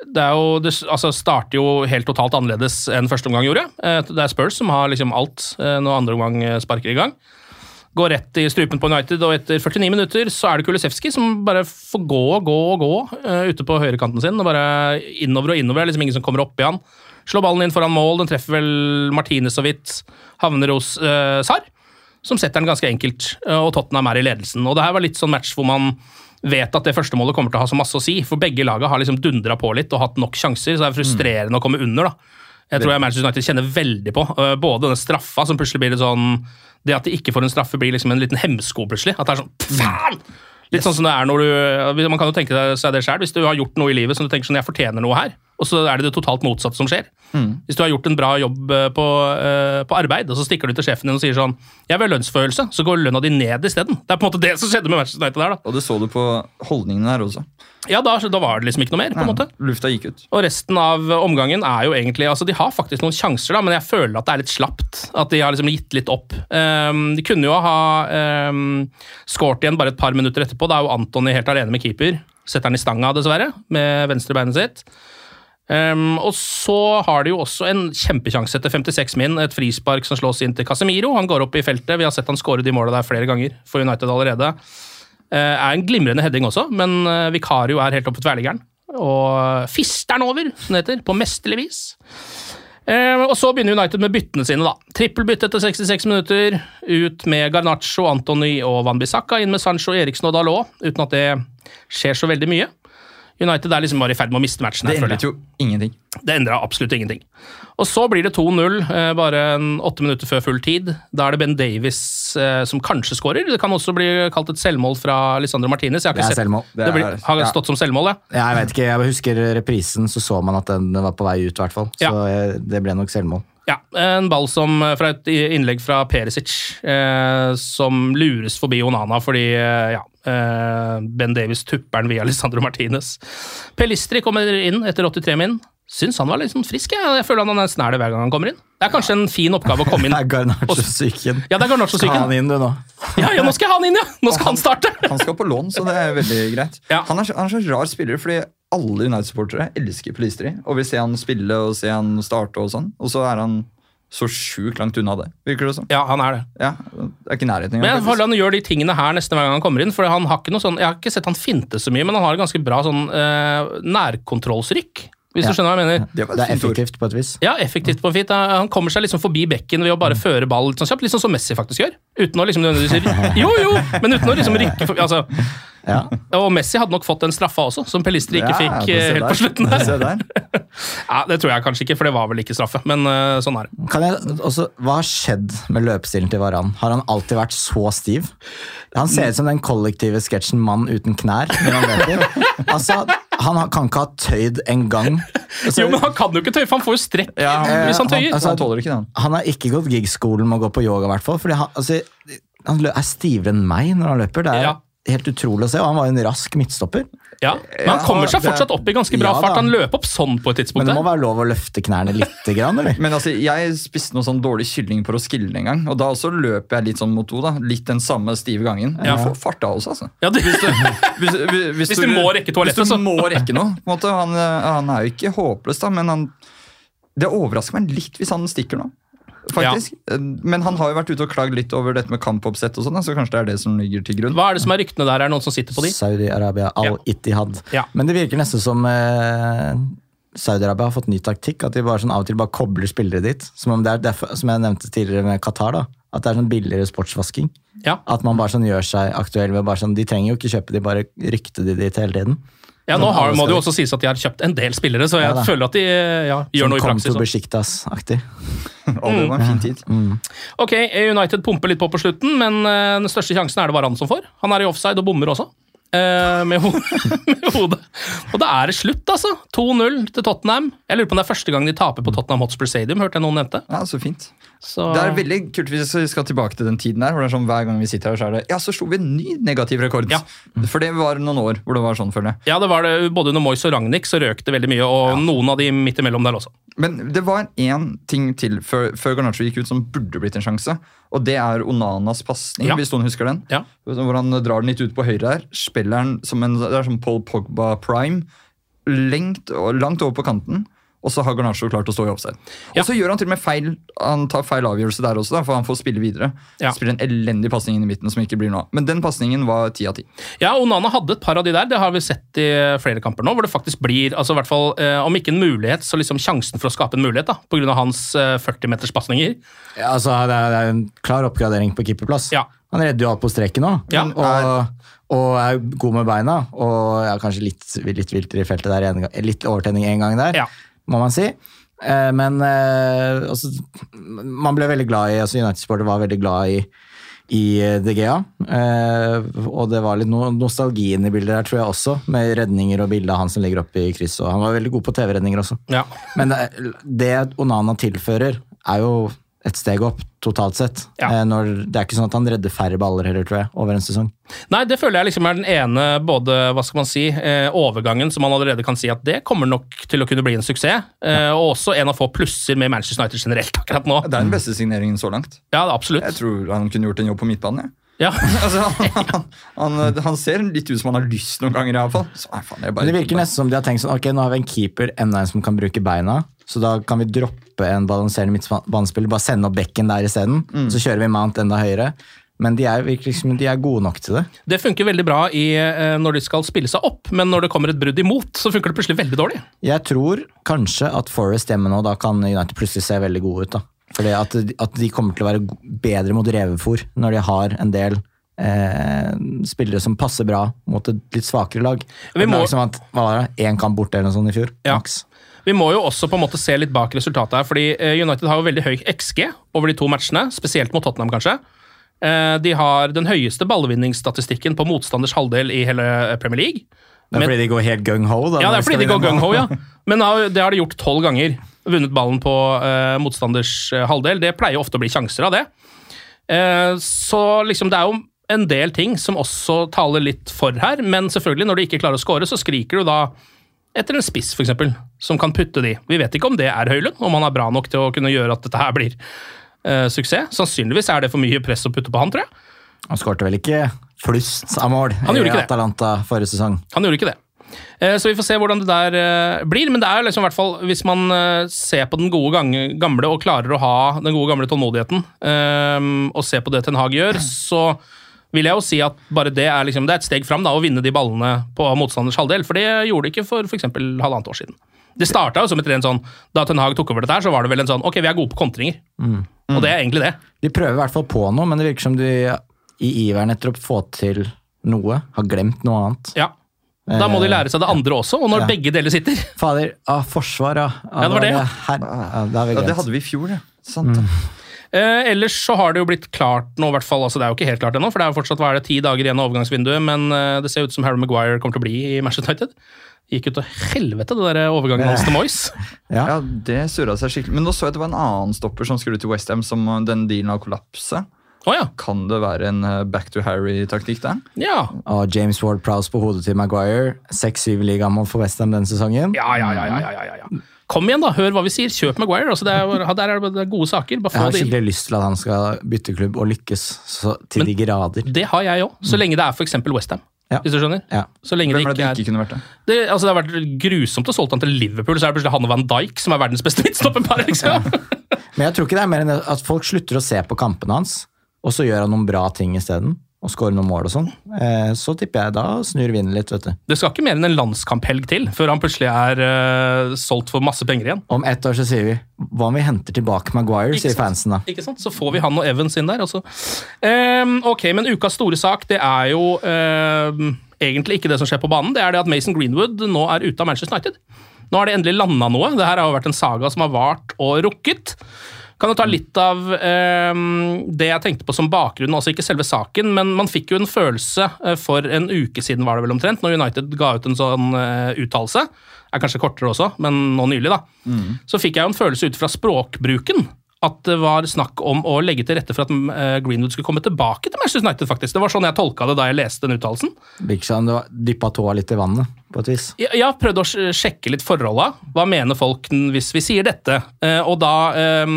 Det, er jo, det altså starter jo helt totalt annerledes enn første omgang gjorde. Eh, Det er Spurs som har liksom alt når andre omgang sparker i gang. Går rett i strupen på United, og etter 49 minutter så er det Kulisevski som bare får gå og gå og gå ute på høyrekanten sin. og Bare innover og innover. Det er liksom ingen som kommer opp i han. Slår ballen inn foran mål, den treffer vel Martinez så vidt. Havner hos eh, Sar, som setter den ganske enkelt, eh, og Tottenham er i ledelsen. Og det her var litt sånn match hvor man vet at det første målet kommer til å ha så masse å si, for begge laga har liksom dundra på litt og hatt nok sjanser, så det er frustrerende å komme under. da. Jeg tror jeg Manchester United kjenner veldig på eh, både denne straffa, som plutselig blir litt sånn Det at de ikke får en straffe, blir liksom en liten hemsko plutselig. At det er sånn faen! Litt sånn som det er når du Man kan jo tenke seg det sjøl, hvis du har gjort noe i livet som du tenker sånn Jeg fortjener noe her, og så er det det totalt motsatte som skjer. Hvis du har gjort en bra jobb eh, på, uh, på arbeid, og så stikker du til sjefen din og sier sånn 'Jeg vil ha lønnsfølelse', så går lønna di ned isteden. Det er på en måte det som skjedde med Manchester United der, da. Og det så du på holdningene her også. Ja, da, da var det liksom ikke noe mer, på en måte. Lufta gikk ut. Og resten av omgangen er jo egentlig altså De har faktisk noen sjanser, da, men jeg føler at det er litt slapt. At de har liksom gitt litt opp. Um, de kunne jo ha um, skåret igjen bare et par minutter etterpå. Da er jo Antony helt alene med keeper. Setter han i stanga, dessverre, med venstrebeinet sitt. Ehm, og så har de jo også en kjempekjanse etter 56 min. Et frispark som slås inn til Casemiro. Han går opp i feltet. Vi har sett han skåre de måla der flere ganger for United allerede. Uh, er en glimrende heading også, men uh, Vikario er helt oppe på tverrliggeren. Og fisteren over, som det heter, på mesterlig vis. Eh, og så begynner United med byttene sine. da. Trippelbytte etter 66 minutter. Ut med Garnaccio, Antony og Van Bissaka. Inn med Sancho, Eriksen og Dalot, uten at det skjer så veldig mye. United er liksom bare i ferd med å miste matchen. Det her, føler endret jo ingenting. Det endra absolutt ingenting. Og så blir det 2-0, eh, bare åtte minutter før full tid. Da er det Ben Davies eh, som kanskje skårer. Det kan også bli kalt et selvmål fra Lisandro Martinez. Det er sett- selvmål. Det, Det blir, har stått som selvmål, ja. Jeg vet ikke, jeg husker reprisen, så så man at den var på vei ut, i hvert fall. Så Ja. eh, det ble nok selvmål. Ja, En ball som, fra et innlegg fra Perisic, eh, som lures forbi Onana fordi eh, ja, Ben Davies tupper den via Alessandro Martinez. Pelistri kommer inn etter 83 min. Syns han var litt sånn frisk. Jeg, jeg føler han er snæl hver gang han kommer inn. Det er kanskje en fin oppgave å komme inn. *laughs* Det er Garnaccio-syken. Ja, det er Garnaccio Skal han inn, du, nå. Ja, ja, nå skal jeg ha han inn, ja! Nå skal han starte! Han skal på lån, så det er veldig greit. Ja. Han, er, en han er så rar spiller, fordi alle United-supportere elsker Pelistri og vil se han spille og se han starte og sånn. Og så er han så sjukt langt unna det, virker det som. Ja, han er det. Ja, det er ikke nærheten nærheten Men jeg engang. føler han gjør de tingene her nesten hver gang han kommer inn. For han har ikke noe sånn, Jeg har ikke sett han finte så mye, men han har et ganske bra sånn eh, nærkontrollsrykk. Hvis Ja. du skjønner hva jeg mener. Det Det er effektivt på et vis. Ja, effektivt på en fint. Han kommer seg liksom forbi bekken ved å bare føre ball litt sånn kjapt. Litt sånn som Messi faktisk gjør. Uten å liksom *laughs* Jo, jo! Men uten å liksom rykke forbi. Altså, Ja. og Messi hadde nok fått den straffa også, som Pelistri ikke Ja, fikk eh, helt på slutten. Der. *laughs* Ja, Det tror jeg kanskje ikke, for det var vel ikke straffe. Men uh, sånn er det. Kan jeg også, hva har skjedd med løpestilen til Varan? Har han alltid vært så stiv? Han ser ut som den kollektive sketsjen 'Mann uten knær'. når han løper. *laughs* Altså, han kan ikke ha tøyd en gang. Altså, *laughs* Jo, men han kan jo ikke tøye, for han får jo strekk Ja, han- hvis han tøyer. altså, Han tåler ikke det, han. han har ikke gått gig-skolen med å gå på yoga, i hvert fall. Fordi han, altså, han er stivere enn meg når han løper. Det er Ja. helt utrolig å se. Og han var jo en rask midtstopper. Ja, Men han kommer seg fortsatt opp i ganske bra Ja, fart. Han løp opp sånn på et tidspunkt. Men det må være lov å løfte knærne litt? grann, eller? *laughs* Men altså, jeg spiste noe sånn dårlig kylling på Roskilde en gang, og da også løper jeg litt sånn mot to, da. Litt den samme stive gangen. Ja. Jeg får fart av også, altså. Ja, det, Hvis, hvis, Hvis *laughs* du må rekke toalettet, Hvis du må rekke noe. På en måte, han, eh, han er jo ikke håpløs, da, men han Det overrasker meg litt hvis han stikker nå. Faktisk. Ja. Men han har jo vært ute og klagd litt over dette med kampoppsett og sånn, så kanskje det er det som ligger til grunn. hva er det som er ryktene der? Er det noen som sitter på de? Saudi-Arabia, Al-Ittihad. Ja. Men det virker nesten som eh, Saudi-Arabia har fått ny taktikk. At de bare sånn av og til bare kobler spillere dit. Som, om det er derfor, som jeg nevnte tidligere med Qatar. da, At det er sånn billigere sportsvasking. Ja. At man bare sånn gjør seg aktuell ved bare sånn, De trenger jo ikke kjøpe, de bare rykte de dit hele tiden. Ja, Nå har, må det jo også sies at de har kjøpt en del spillere, så jeg Ja føler at de ja, gjør noe i praksis. praksis. kom til Besjiktas-aktig. Og *laughs* det var en fin tid. Ok, United pumper litt på på slutten, men eh, den største sjansen er det Varan som får. Han er i offside og bommer også. Eh, med, ho *laughs* med hodet. Og da er det slutt, altså. 2-0 til Tottenham. Jeg lurer på om det er første gang de taper på Tottenham Hotspur Stadium. hørte jeg noen nevnte. Ja, så fint. Så, Det er veldig kult hvis vi skal tilbake til den tiden der, hvor det er sånn hver gang vi sitter her, så er det Ja, så slo vi en ny negativ rekord. Ja. For det var noen år hvor det var sånn, føler jeg. Ja, det var det. Både under Moyes og Ragnhild så røk det veldig mye, og noen av de midt imellom der også. Men det var én ting til før, før Garnaccio gikk ut som burde blitt en sjanse. Og det er Onanas pasning, Ja. hvis noen husker den. Ja. Hvor han drar den litt ut på høyre her. Spiller den som en, det er som Paul Pogba prime. Lengt, langt over på kanten. Og så har Garnaccio klart å stå i offside. Ja. Og så gjør han til og med feil Han tar feil avgjørelse der også, da, for han får spille videre. Ja. Spiller en elendig pasning inn i midten som ikke blir noe av. Men den pasningen var ti av ti. Ja, Onana hadde et par av de der. Det har vi sett i flere kamper nå, hvor det faktisk blir, altså i hvert fall, eh, om ikke en mulighet, så liksom sjansen for å skape en mulighet, da, av hans eh, 40-meterspasninger. Ja, altså, det, er, det er en klar oppgradering på keeperplass. Ja. Han redder jo alt på streken nå, Ja. og, og er god med beina. Og er kanskje litt, litt viltere i feltet der, en litt overtenning en gang der, Ja. Må man si. Eh, men eh, altså, man ble veldig glad i altså United-sporter var veldig glad i, i eh, De Gea. Og det var litt no nostalgi inne i bildet der, tror jeg også, med redninger og bilde av han som ligger oppe i kryss. Og han var veldig god på TV-redninger også. Ja. Men det, det Onana tilfører, er jo et steg opp totalt sett. Ja. Eh, Når, det er ikke sånn at han redder færre baller heller, tror jeg, over en sesong. Nei, det føler jeg liksom er den ene både, hva skal man si, eh, overgangen som man allerede kan si at det kommer nok til å kunne bli en suksess. Eh, og også en av få plusser med Manchester United generelt akkurat nå. Det er den beste signeringen så langt. Ja, absolutt. Jeg tror han kunne gjort en jobb på midtbanen. Ja. Ja. *laughs* Altså, han, han, han ser litt ut som han har lyst noen ganger, iallfall. Det virker nesten som de har tenkt sånn, ok, nå har vi en keeper, enda en som kan bruke beina, så da kan vi droppe en balanserende midtbanespiller, bare sende opp bekken der isteden, så kjører vi Mount enda høyere. Men de er, liksom, de er gode nok til det. Det funker veldig bra i, eh, når de skal spille seg opp, men når det kommer et brudd imot, så funker det plutselig veldig dårlig. Jeg tror kanskje at Forest hjemme nå, da kan United plutselig se veldig gode ut. da. Fordi at, at de kommer til å være bedre mot revefòr når de har en del eh, spillere som passer bra mot et litt svakere lag. Vi må- lag som at, hva var det, én kamp borte eller noe sånt i fjor. Ja. Maks. Vi må jo også på en måte se litt bak resultatet her, fordi eh, United har jo veldig høy XG over de to matchene, spesielt mot Tottenham, kanskje. Eh, De har den høyeste ballvinningsstatistikken på motstanders halvdel i hele eh, Premier League. Det er fordi de går helt gung-ho? Ja, det er fordi de går gung-ho, ja. *laughs* Men det har- de gjort tolv ganger. Vunnet ballen på motstanders halvdel. Det pleier ofte å bli sjanser av det. Så liksom, det er jo en del ting som også taler litt for her, men selvfølgelig, når de ikke klarer å score, så skriker du da etter en spiss, f.eks., som kan putte de. Vi vet ikke om det er Høylund, om han er bra nok til å kunne gjøre at dette her blir uh, suksess. Sannsynligvis er det for mye press å putte på han, tror jeg. Han skårte vel ikke flust av mål Han i Atalanta det. Forrige sesong. Han gjorde ikke det. Eh, Så vi får se hvordan det der eh, blir. Men det er liksom i hvert fall, hvis man ser på den gode gange, gamle og klarer å ha den gode gamle tålmodigheten, og ser på det Ten Hag gjør, så vil jeg jo si at bare det er, liksom, det er et steg fram da, å vinne de ballene på motstanders halvdel. For det gjorde de ikke for f.eks. halvannet år siden. Det starta jo som et rent sånn Da Ten Hag tok over dette, her, så var det vel en sånn Ok, vi er gode på kontringer. Og det er egentlig det. De prøver i hvert fall på noe, men det virker som de i iveren etter å få til noe, har glemt noe annet. Ja. Da må de lære seg det andre også, og når Ja. begge deler sitter Fader, ah, forsvar, ah, Ja, det var det, ja. Her, ah, det Ja, det hadde vi i fjor, ja. Sant. det. Eh, ellers så har det jo blitt klart nå, i hvert fall, altså det er jo ikke helt klart ennå, for det er jo fortsatt hva er det, ti dager igjen av overgangsvinduet, men eh, det ser ut som Harry Maguire kommer til å bli i Manchester United. Gikk jo til helvete, det der overgangen hans til Moyes. Ja. *laughs* Ja, det surra seg skikkelig. Men nå så jeg at det var en annen stopper som skulle til Westham, som den dealen har kollapset. Oh, ja. Kan det være en uh, back to Harry-taktikk der? Ja. Og James Ward Prowse på hodet til Maguire. 6-7 ligamål for Westham denne sesongen. Ja, ja, ja, ja, ja, ja, ja. Kom igjen, da. Hør hva vi sier. Kjøp Maguire. Altså, det er, der er det gode saker. Bare Jeg få har det inn. skikkelig lyst til at han skal bytte klubb og lykkes så, til de grader. Det har jeg òg, så lenge det er f.eks. Westham. Ja. Hvis du skjønner? Ja. Så lenge det Hvem det ikke det ikke kunne vært det? det, altså, det har vært grusomt å solge han til Liverpool, så er det plutselig han og Van Dijk som er verdens beste midtstopperpar. Liksom. Men jeg tror ikke det er mer enn at folk slutter å se på kampene hans, og så gjør han noen bra ting isteden. Og skåre noen mål og sånn. Eh, så tipper jeg da snur vinden litt, vet du. Det skal ikke mer enn en landskamphelg til før han plutselig er eh, solgt for masse penger igjen. Om ett år så sier vi hva om vi henter tilbake Maguire, Ikke sier sant? fansen da. Ikke sant? Så får vi han og Evans inn der. Også. Ehm, ok, men ukas store sak det er jo ehm, egentlig ikke det som skjer på banen. Det er det at Mason Greenwood nå er ute av Manchester United. Nå har det endelig landa noe. Det her har jo vært en saga som har vart og rukket. Kan du ta litt av eh, det jeg tenkte på som bakgrunn, altså ikke selve saken, men man fikk jo en følelse eh, for en uke siden, var det vel omtrent, når United ga ut en sånn uh, uttalelse. Er kanskje kortere også, men nå nylig, da. Så fikk jeg jo en følelse ut fra språkbruken at det var snakk om å legge til rette for at eh, Greenwood skulle komme tilbake til Manchester United. faktisk. Det var sånn jeg tolka det da jeg leste den uttalelsen. Har dyppa tåa litt i vannet, på et vis. Jeg jeg har å sjekke litt forholda. Hva mener folk hvis vi sier dette? Eh, og da, eh,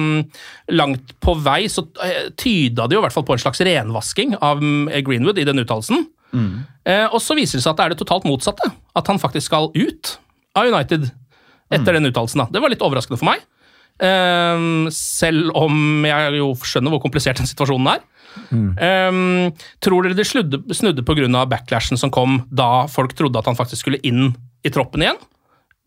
langt på vei, så eh, tyda det jo i hvert fall på en slags renvasking av mm, Greenwood i den uttalelsen. Mm. og så viser det seg at det er det totalt motsatte. At han faktisk skal ut av United etter den uttalelsen. Det var litt overraskende for meg. Eh, selv om jeg jo skjønner hvor komplisert den situasjonen er. Eh, tror dere det sludde, snudde pga. backlashen som kom da folk trodde at han faktisk skulle inn i troppen igjen?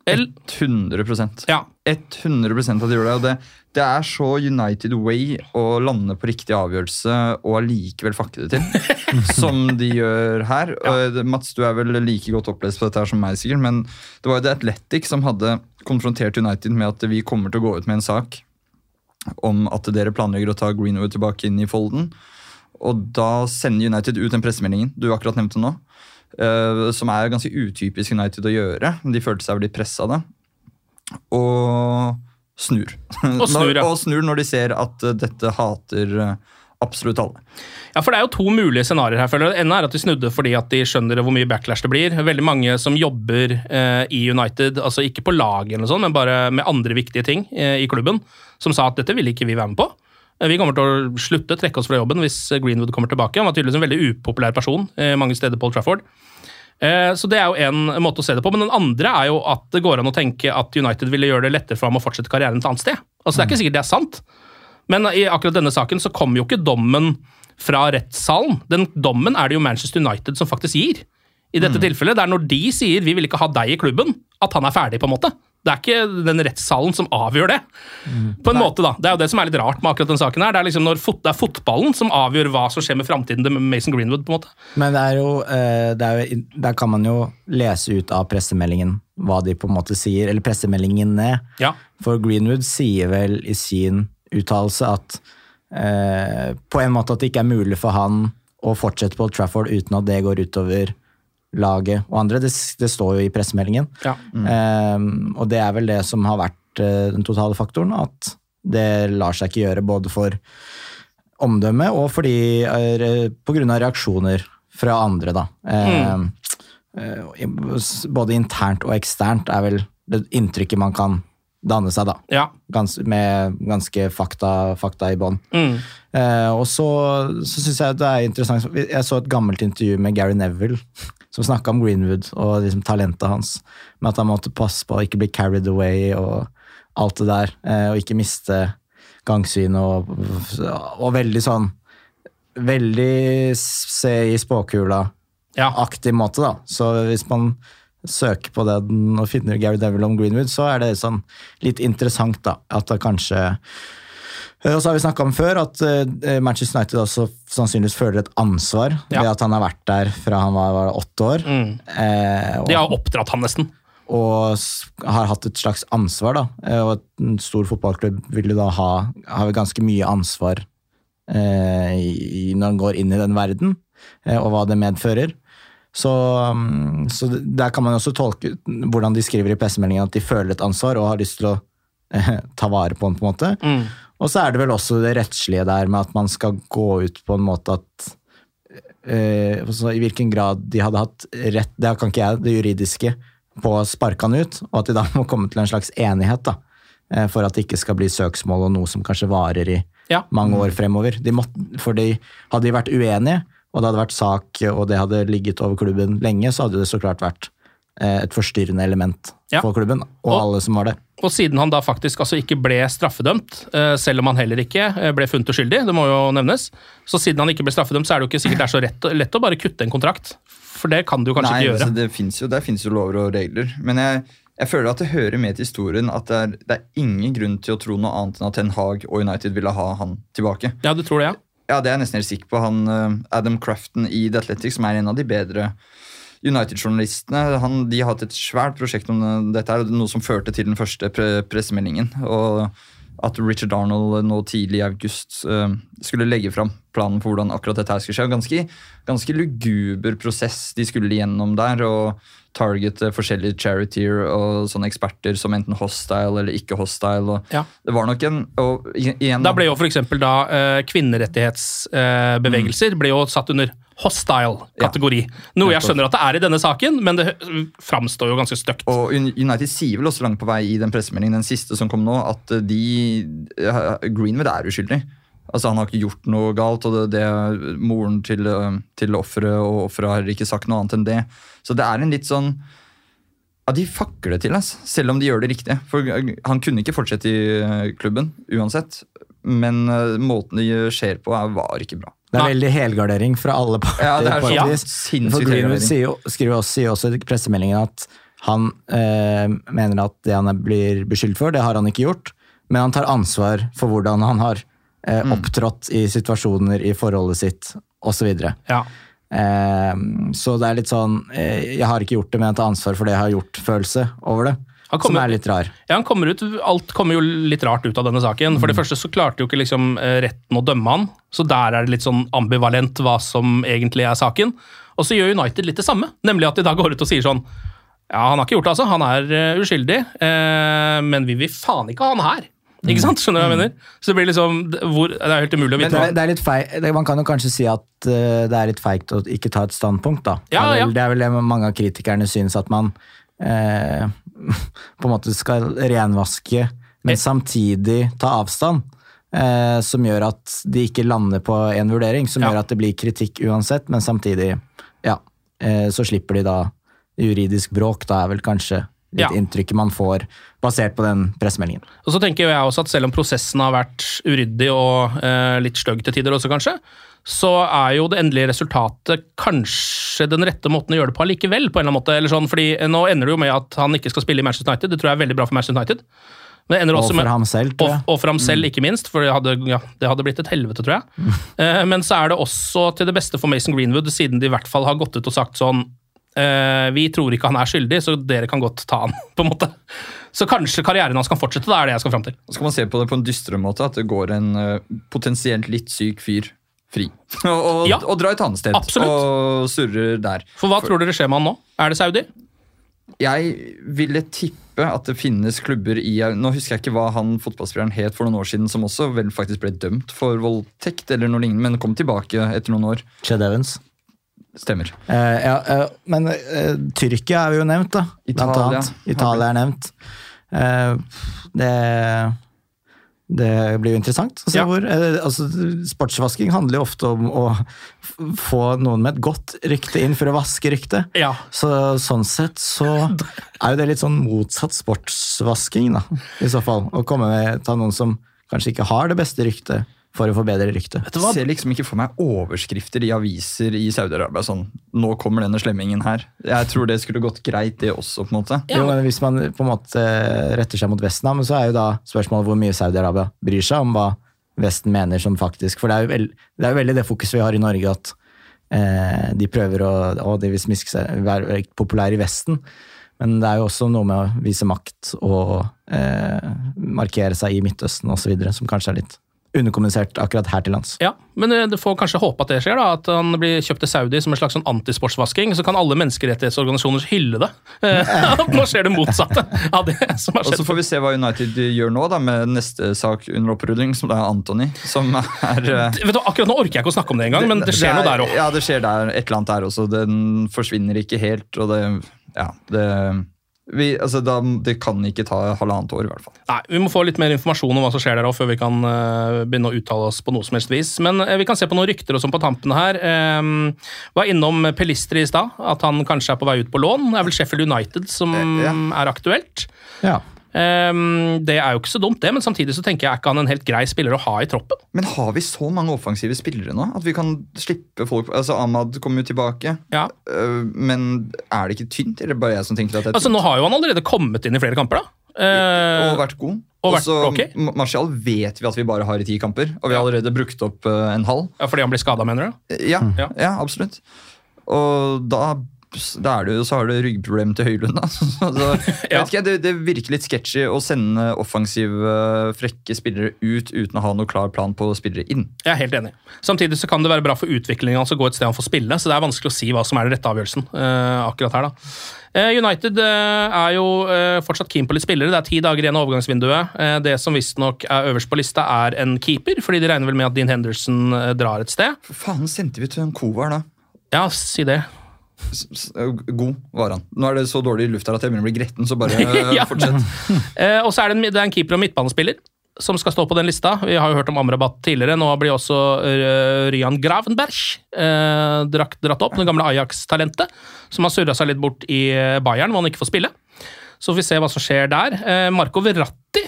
Eller, 100% ja. 100 at de gjorde det. og det, det er så United way å lande på riktig avgjørelse og allikevel fakke det til, *laughs* som de gjør her. Ja. Mats, du er vel like godt opplest på dette her som meg, sikkert, men det var jo The Athletic som hadde konfrontert United med at vi kommer til å gå ut med en sak om at dere planlegger å ta Greenwood tilbake inn i folden. Og da sender United ut den pressemeldingen du akkurat nevnte nå. eh, som er ganske utypisk United å gjøre. De følte seg vel litt pressa av det. Og snur. Og snur, ja. og snur når de ser at eh, dette hater eh, absolutt alle. Ja, for Det er jo to mulige scenarioer her. føler jeg. Det ene er at de snudde fordi at de skjønner hvor mye backlash det blir. Veldig mange som jobber eh, i United, altså ikke på laget, eller sånt, men bare med andre viktige ting eh, i klubben, som sa at dette ville ikke vi være med på. Eh, Vi kommer til å slutte, trekke oss fra jobben hvis Greenwood kommer tilbake. Han var tydeligvis en veldig upopulær person mange steder på Old Trafford. Eh, Så Det er jo en måte å se det på, men den andre er jo at det går an å tenke at United ville gjøre det lettere for ham å fortsette karrieren et annet sted. Altså Det er ikke sikkert det er sant, men i akkurat denne saken så kommer jo ikke dommen fra rettssalen. Den dommen er det jo Manchester United som faktisk gir. I dette tilfellet, Det er når de sier 'vi vil ikke ha deg i klubben', at han er ferdig. på en måte. Det er ikke den rettssalen som avgjør det. På en måte da, Det er jo det som er litt rart med akkurat den saken. her. Det er liksom når fot det er fotballen som avgjør hva som skjer med framtiden til Mason Greenwood. på en måte. Men det er jo, eh, det er jo Der kan man jo lese ut av pressemeldingen hva de på en måte sier, eller pressemeldingene. Ja. For Greenwood sier vel i sin uttalelse at eh, på en måte at det ikke er mulig for han å fortsette på Trafford uten at det går utover laget og andre. Det, det står jo i pressemeldingen. Ja. Eh, og det er vel det som har vært eh, den totale faktoren, at det lar seg ikke gjøre både for omdømme og fordi eh, på grunn av reaksjoner fra andre, da. Eh, eh, både internt og eksternt er vel det inntrykket man kan danne seg, da. Ja. Gans, med ganske fakta, fakta i bånn. Mm. Eh, og så, så syns jeg det er interessant Jeg så et gammelt intervju med Gary Neville som snakka om Greenwood og liksom talentet hans. Med at han måtte passe på å ikke bli carried away og alt det der. Eh, og ikke miste gangsyn og, og veldig sånn Veldig se i spåkula-aktig måte, da. Så hvis man søker på den og finner Gary Devil om Greenwood, så er det sånn litt interessant, da. At det kanskje og så har vi snakka om før at eh, Manchester United også sannsynligvis føler et ansvar Ja. ved at han har vært der fra han var, var åtte år. Eh, og, De har oppdratt han nesten. og har hatt et slags ansvar, da. Eh, Og en stor fotballklubb vil jo da ha har ganske mye ansvar eh, i, når han går inn i den verden, eh, og hva det medfører. Så, mm, så der kan man også tolke hvordan de skriver i pressemeldingen at de føler et ansvar og har lyst til å eh, ta vare på den, på en måte. Og så er det vel også det rettslige der med at man skal gå ut på en måte at eh, så I hvilken grad de hadde hatt rett, det kan ikke jeg, det juridiske, på å sparke han ut, og at de da må komme til en slags enighet. da, eh, For at det ikke skal bli søksmål og noe som kanskje varer i Ja. mange år fremover. De måtte, for de, hadde de vært uenige, og det hadde vært sak, og det hadde ligget over klubben lenge, så hadde det så klart vært eh, et forstyrrende element Ja. for klubben, og, Og- alle som var der. Og siden han da faktisk altså ikke ble straffedømt, eh, selv om han heller ikke eh, ble funnet uskyldig, det må jo nevnes, så siden han ikke ble straffedømt, så er det jo ikke sikkert det er så rett, lett å bare kutte en kontrakt. For det kan du kanskje Nei, ikke gjøre. altså, det finnes jo, jo lover og regler. Men jeg, jeg føler at det hører med til historien at det er, det er ingen grunn til å tro noe annet enn at Ten Hag og United ville ha han tilbake. Ja, du tror det, ja? Ja, det er jeg nesten helt sikker på. Han, eh, Adam Crafton i The Athletic, som er en av de bedre United-journalistene, de har hatt et svært prosjekt om eh, dette, her, noe som førte til den første pre pressemeldingen. og at Richard Arnold nå tidlig i august uh, skulle legge fram planen for hvordan akkurat dette her skulle skje. Ganske, ganske luguber prosess de skulle igjennom der. og targete forskjellige charitier og sånne eksperter som enten hostile eller ikke hostile. og Ja. Det var nok en og igjen, Da ble jo eksempel da eh, kvinnerettighetsbevegelser ble jo satt under hostile-kategori. Noe jeg skjønner at det er i denne saken, men det framstår jo ganske stygt. Og United sier vel også langt på vei i den pressemeldingen, den siste som kom nå, at eh, de eh, Greenwood er uskyldig. Altså Han har ikke gjort noe galt, og det, det moren til, eh, til offeret og offeret har ikke sagt noe annet enn det. Så det er en litt sånn Ja, De fakler det til, altså. selv om de gjør det riktig. For eh, Han kunne ikke fortsette i eh, klubben uansett, men eh, måten det skjer på, er, var ikke bra. Det er Nei. veldig helgardering fra alle parter. Ja, det er ja, For Greenwood sier skriver også, sier også i pressemeldingen at han øh, mener at det han blir beskyldt for, det har han ikke gjort. Men han tar ansvar for hvordan han har Mm. opptrådt i situasjoner i forholdet sitt, osv. Ja. Eh, så det er litt sånn eh, Jeg har ikke gjort det, men jeg tar ansvar for det jeg har gjort-følelse over det. Kommer, Som er litt rar. Ja, han kommer ut, Alt kommer jo litt rart ut av denne saken. For det første så klarte jo ikke liksom eh, retten å dømme han, så der er det litt sånn ambivalent hva som egentlig er saken. Og så gjør United litt det samme, nemlig at de da går ut og sier sånn Ja, han har ikke gjort det, altså. Han er eh, uskyldig, eh, men vi vil faen ikke ha han her. Ikke sant? Skjønner du hva jeg mener? Så det blir liksom hvor, Det er helt umulig å Men det er, det er litt feil, Man kan jo kanskje si at eh, det er litt feigt å ikke ta et standpunkt, da. Ja, det, er ja. det er vel det mange av kritikerne synes, at man eh, *laughs* på en måte skal renvaske, men Eh. samtidig ta avstand. Eh, som gjør at de ikke lander på en vurdering, som Ja. gjør at det blir kritikk uansett, men samtidig, ja, eh, så slipper de da juridisk bråk. Da er vel kanskje litt Ja. inntrykket man får basert på den pressemeldingen. Og så tenker jeg også at selv om prosessen har vært uryddig og eh, litt stygg til tider også, kanskje, så er jo det endelige resultatet kanskje den rette måten å gjøre det på allikevel. på en eller annen måte, eller sånn, fordi Nå ender det jo med at han ikke skal spille i Manchester United. Det tror jeg er veldig bra for Manchester United. Men det ender Og også for med, ham selv, tror og, jeg. og for ham selv, ikke minst. For det hadde, ja, det hadde blitt et helvete, tror jeg. *laughs* Eh, men så er det også til det beste for Mason Greenwood, siden de i hvert fall har gått ut og sagt sånn eh, Vi tror ikke han er skyldig, så dere kan godt ta han, *laughs* på en måte. Så kanskje karrieren hans kan fortsette. Det er det jeg skal fram til. Så kan man se på det på en dystrere måte, at det går en eh, potensielt litt syk fyr fri. *laughs* og, og, Ja. og drar et annet sted Absolutt. og surrer der. For hva tror dere skjer med han nå? Er det Saudi? Jeg ville tippe at det finnes klubber i Nå husker jeg ikke hva han fotballspilleren het for noen år siden, som også vel faktisk ble dømt for voldtekt eller noe lignende, men kom tilbake etter noen år. Chad Evans. Stemmer. Eh, ja, eh, men eh, Tyrkia er jo nevnt, da. Italia. Italia er nevnt. Eh, det, det blir jo interessant å se Ja. hvor eh, altså, Sportsvasking handler jo ofte om å få noen med et godt rykte inn for å vaske ryktet. Ja. Så sånn sett så er jo det litt sånn motsatt sportsvasking, da, i så fall. Å komme med ta noen som kanskje ikke har det beste ryktet, for å få bedre rykte. Jeg ser liksom ikke for meg overskrifter i aviser i Saudi-Arabia sånn 'Nå kommer denne slemmingen her'. Jeg tror det skulle gått greit, det også, på en måte. Jo, men Hvis man på en måte retter seg mot Vesten, men så er jo da spørsmålet hvor mye Saudi-Arabia bryr seg om hva Vesten mener som faktisk For det er jo, veld, det, er jo veldig det fokuset vi har i Norge, at eh, de prøver å, å de vil smiske seg, være være populære i Vesten. Men det er jo også noe med å vise makt og eh, markere seg i Midtøsten osv., som kanskje er litt underkommunisert akkurat her til lands. Ja, men eh, du får kanskje håpe at det skjer, da, at han blir kjøpt til Saudi som en slags sånn antisportsvasking. Så kan alle menneskerettighetsorganisasjoner hylle det. Eh, *laughs* Nå skjer det motsatte av det som har skjedd. Og så får vi se hva United gjør nå, da, med neste sak under opprulling, som det er Anthony. Som er eh, Vet du, Akkurat nå orker jeg ikke å snakke om det engang, men det skjer er- noe der òg. Ja, det skjer der, et eller annet der også. Den forsvinner ikke helt, og det Ja, det vi, altså, da, Det kan ikke ta halvannet år, i hvert fall. Nei, Vi må få litt mer informasjon om hva som skjer der før vi kan uh, begynne å uttale oss på noe som helst vis. Men uh, vi kan se på noen rykter og sånn på tampene her. Um, var innom Pelistri i stad, at han kanskje er på vei ut på lån. Det er vel Sheffield United som ja. er aktuelt. Ja. Um, det er jo ikke så dumt, det, men samtidig så tenker jeg er ikke han en helt grei spiller å ha i troppen. Men har vi så mange offensive spillere nå at vi kan slippe folk Altså, Ahmad kommer jo tilbake, Ja. øh, men er det ikke tynt? Eller bare jeg som tenker at det er tynt? Altså. Nå har jo han allerede kommet inn i flere kamper, da. Ja, og vært god. og så okay. Ma- Martial vet vi at vi bare har i ti kamper, og vi har allerede brukt opp øh, en halv. ja, fordi han blir skada, mener du? Ja, Ja. ja. absolutt. Og da, da er det så har du ryggproblem til Høylund. Altså. *laughs* Så, Ja. ikke, det, det virker litt sketchy å sende offensive, frekke spillere ut uten å ha noe klar plan på spillere inn. Jeg er helt enig. Samtidig så kan det være bra for utviklingen altså å gå et sted han får spille, så det er vanskelig å si hva som er den rette avgjørelsen uh, akkurat her, da. Eh, United eh, er jo fortsatt keen på litt spillere. Det er ti dager igjen av overgangsvinduet. Det som visstnok er øverst på lista, er en keeper, fordi de regner vel med at Dean Henderson drar et sted. For faen sendte vi til en Kovar da? Ja, si det. S- God var han. Nå er det så dårlig luft her at jeg begynner å bli gretten, så bare *laughs* Ja. fortsett. *laughs* Eh, og så er det, en, det er en keeper og midtbanespiller som skal stå på den lista. Vi har jo hørt om Amrabat tidligere. Nå blir også uh, Ryan Gravenberg eh, dratt, dratt opp, det gamle Ajax-talentet, som har surra seg litt bort i eh, Bayern, hvor han ikke får spille. Så får vi se hva som skjer der. Eh, Marco Verratti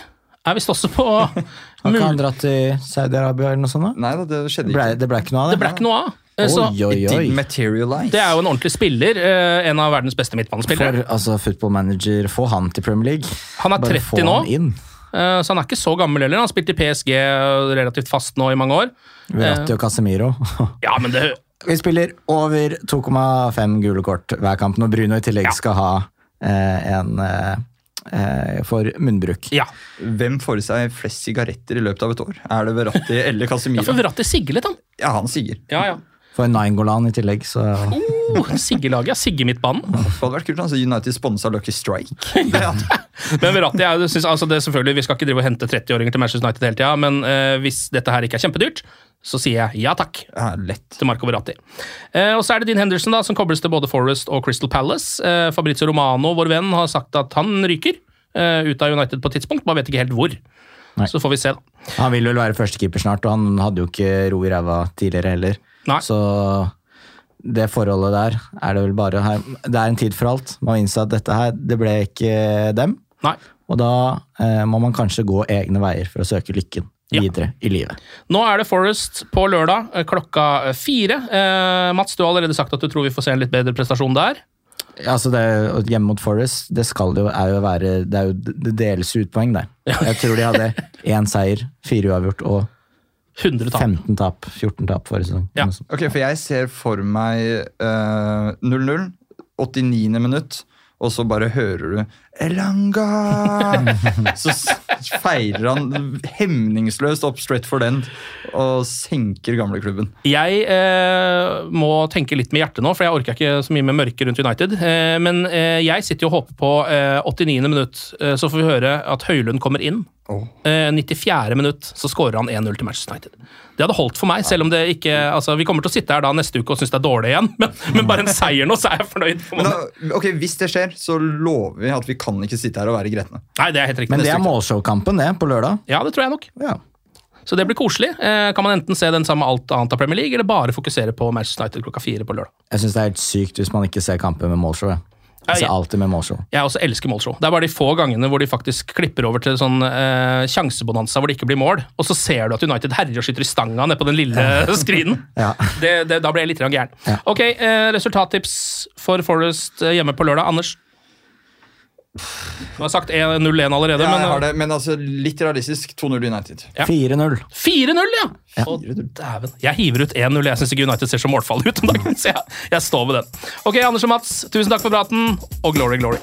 er visst også på Har ikke han dratt til Saudi-Arabia eller noe sånt? da? Nei da, det skjedde Det ble, det ble ikke noe av det? Det ble ikke noe av. Eh, Så, Oi, oi, oi. det er jo en ordentlig spiller. eh, en av verdens beste midtbanespillere. For altså, football manager, få han til Premier League. Han er 30 nå. han. Eh, så han er ikke så gammel heller. Han har spilt i PSG relativt fast nå i mange år. Verratti og Casemiro. *laughs* Ja, men det Vi spiller over 2,5 gule kort hver kamp når Bruno i tillegg Ja. skal ha eh, en for munnbruk. Ja. Hvem får i seg flest sigaretter i løpet av et år? Er det Verratti *laughs* eller Casemiro? ja for Verratti sigger litt, han. Ja, han sigger. Ja, ja. For Nainggolan i tillegg, så Oh, Sigge-laget, ja. Sigge-midtbanen. Det hadde vært kult. altså United sponsa Lucky Strike. *laughs* Men Verratti jeg synes, altså det er selvfølgelig, Vi skal ikke drive og hente 30-åringer til Manchester United hele tida, men uh, hvis dette her ikke er kjempedyrt, så sier jeg ja takk Ja, lett. til Marco Verratti. Eh, og så er det Dean Henderson, da, som kobles til både Forest og Crystal Palace. Eh, Fabrizio Romano, vår venn, har sagt at han ryker eh, ut av United på et tidspunkt, bare vet ikke helt hvor. Nei. Så får vi se, da. Han vil vel være førstekeeper snart, og han hadde jo ikke ro i ræva tidligere heller. Nei. Så det forholdet der er det vel bare her Det er en tid for alt. Man har innse at dette her, det ble ikke dem. Nei. Og da eh, må man kanskje gå egne veier for å søke lykken Ja. videre i livet. Nå er det Forest på lørdag eh, klokka fire. Eh, Mats, du har allerede sagt at du tror vi får se en litt bedre prestasjon der. Ja, altså det, Hjemme mot Forest, det skal jo, jo være Det, er jo, det deles ut poeng der. Jeg tror de hadde *laughs* én seier, fire uavgjort og 100 tap. 15 tap. 14 tap forrige sesong. Ja. Ok, for jeg ser for meg eh, 0-0, 89. minutt, og så bare hører du Elanga! *laughs* så feirer han hemningsløst opp Stretford End og senker gamleklubben. Jeg eh, må tenke litt med hjertet nå, for jeg orker ikke så mye med mørke rundt United. Eh, men eh, jeg sitter jo og håper på eh, 89. minutt, eh, så får vi høre at Høylund kommer inn. Oh. Eh, 94. minutt så skårer han 1-0 til Manchester United. Det hadde holdt for meg, selv om det ikke altså Vi kommer til å sitte her da neste uke og synes det er dårlig igjen, men, men bare en seier nå, så er jeg fornøyd. For Men da, ok, Hvis det skjer, så lover vi at vi kan ikke sitte her og være gretne. Nei, det er helt riktig. Men det er målshowkampen, det, på lørdag. Ja, det tror jeg nok. Ja. Så det blir koselig. Eh, kan man enten se den sammen med alt annet av Premier League, eller bare fokusere på Manchester United klokka fire på lørdag. Jeg syns det er helt sykt hvis man ikke ser kampen med målshow. Jeg, jeg ser alltid med målshow. Jeg også elsker målshow. Det er bare de få gangene hvor de faktisk klipper over til sånn eh, sjansebonanza hvor det ikke blir mål, og så ser du at United herjer og skyter i stanga nede på den lille *laughs* skrinen. Ja. Det, det, da blir jeg litt gæren. Ja. Ok, eh, resultattips for Forest eh, hjemme på lørdag. Anders? Du har sagt 1-0-1 allerede, Ja, men jeg har eh, det, men altså, litt realistisk 2-0 United. Ja. 4-0. 4-0, ja! Å, dæven. Jeg hiver ut 1-0. Jeg syns ikke United ser så målfallet ut om dagen, *laughs* så jeg, jeg står ved den. Ok, Anders og Mats, tusen takk for praten, og glory, glory.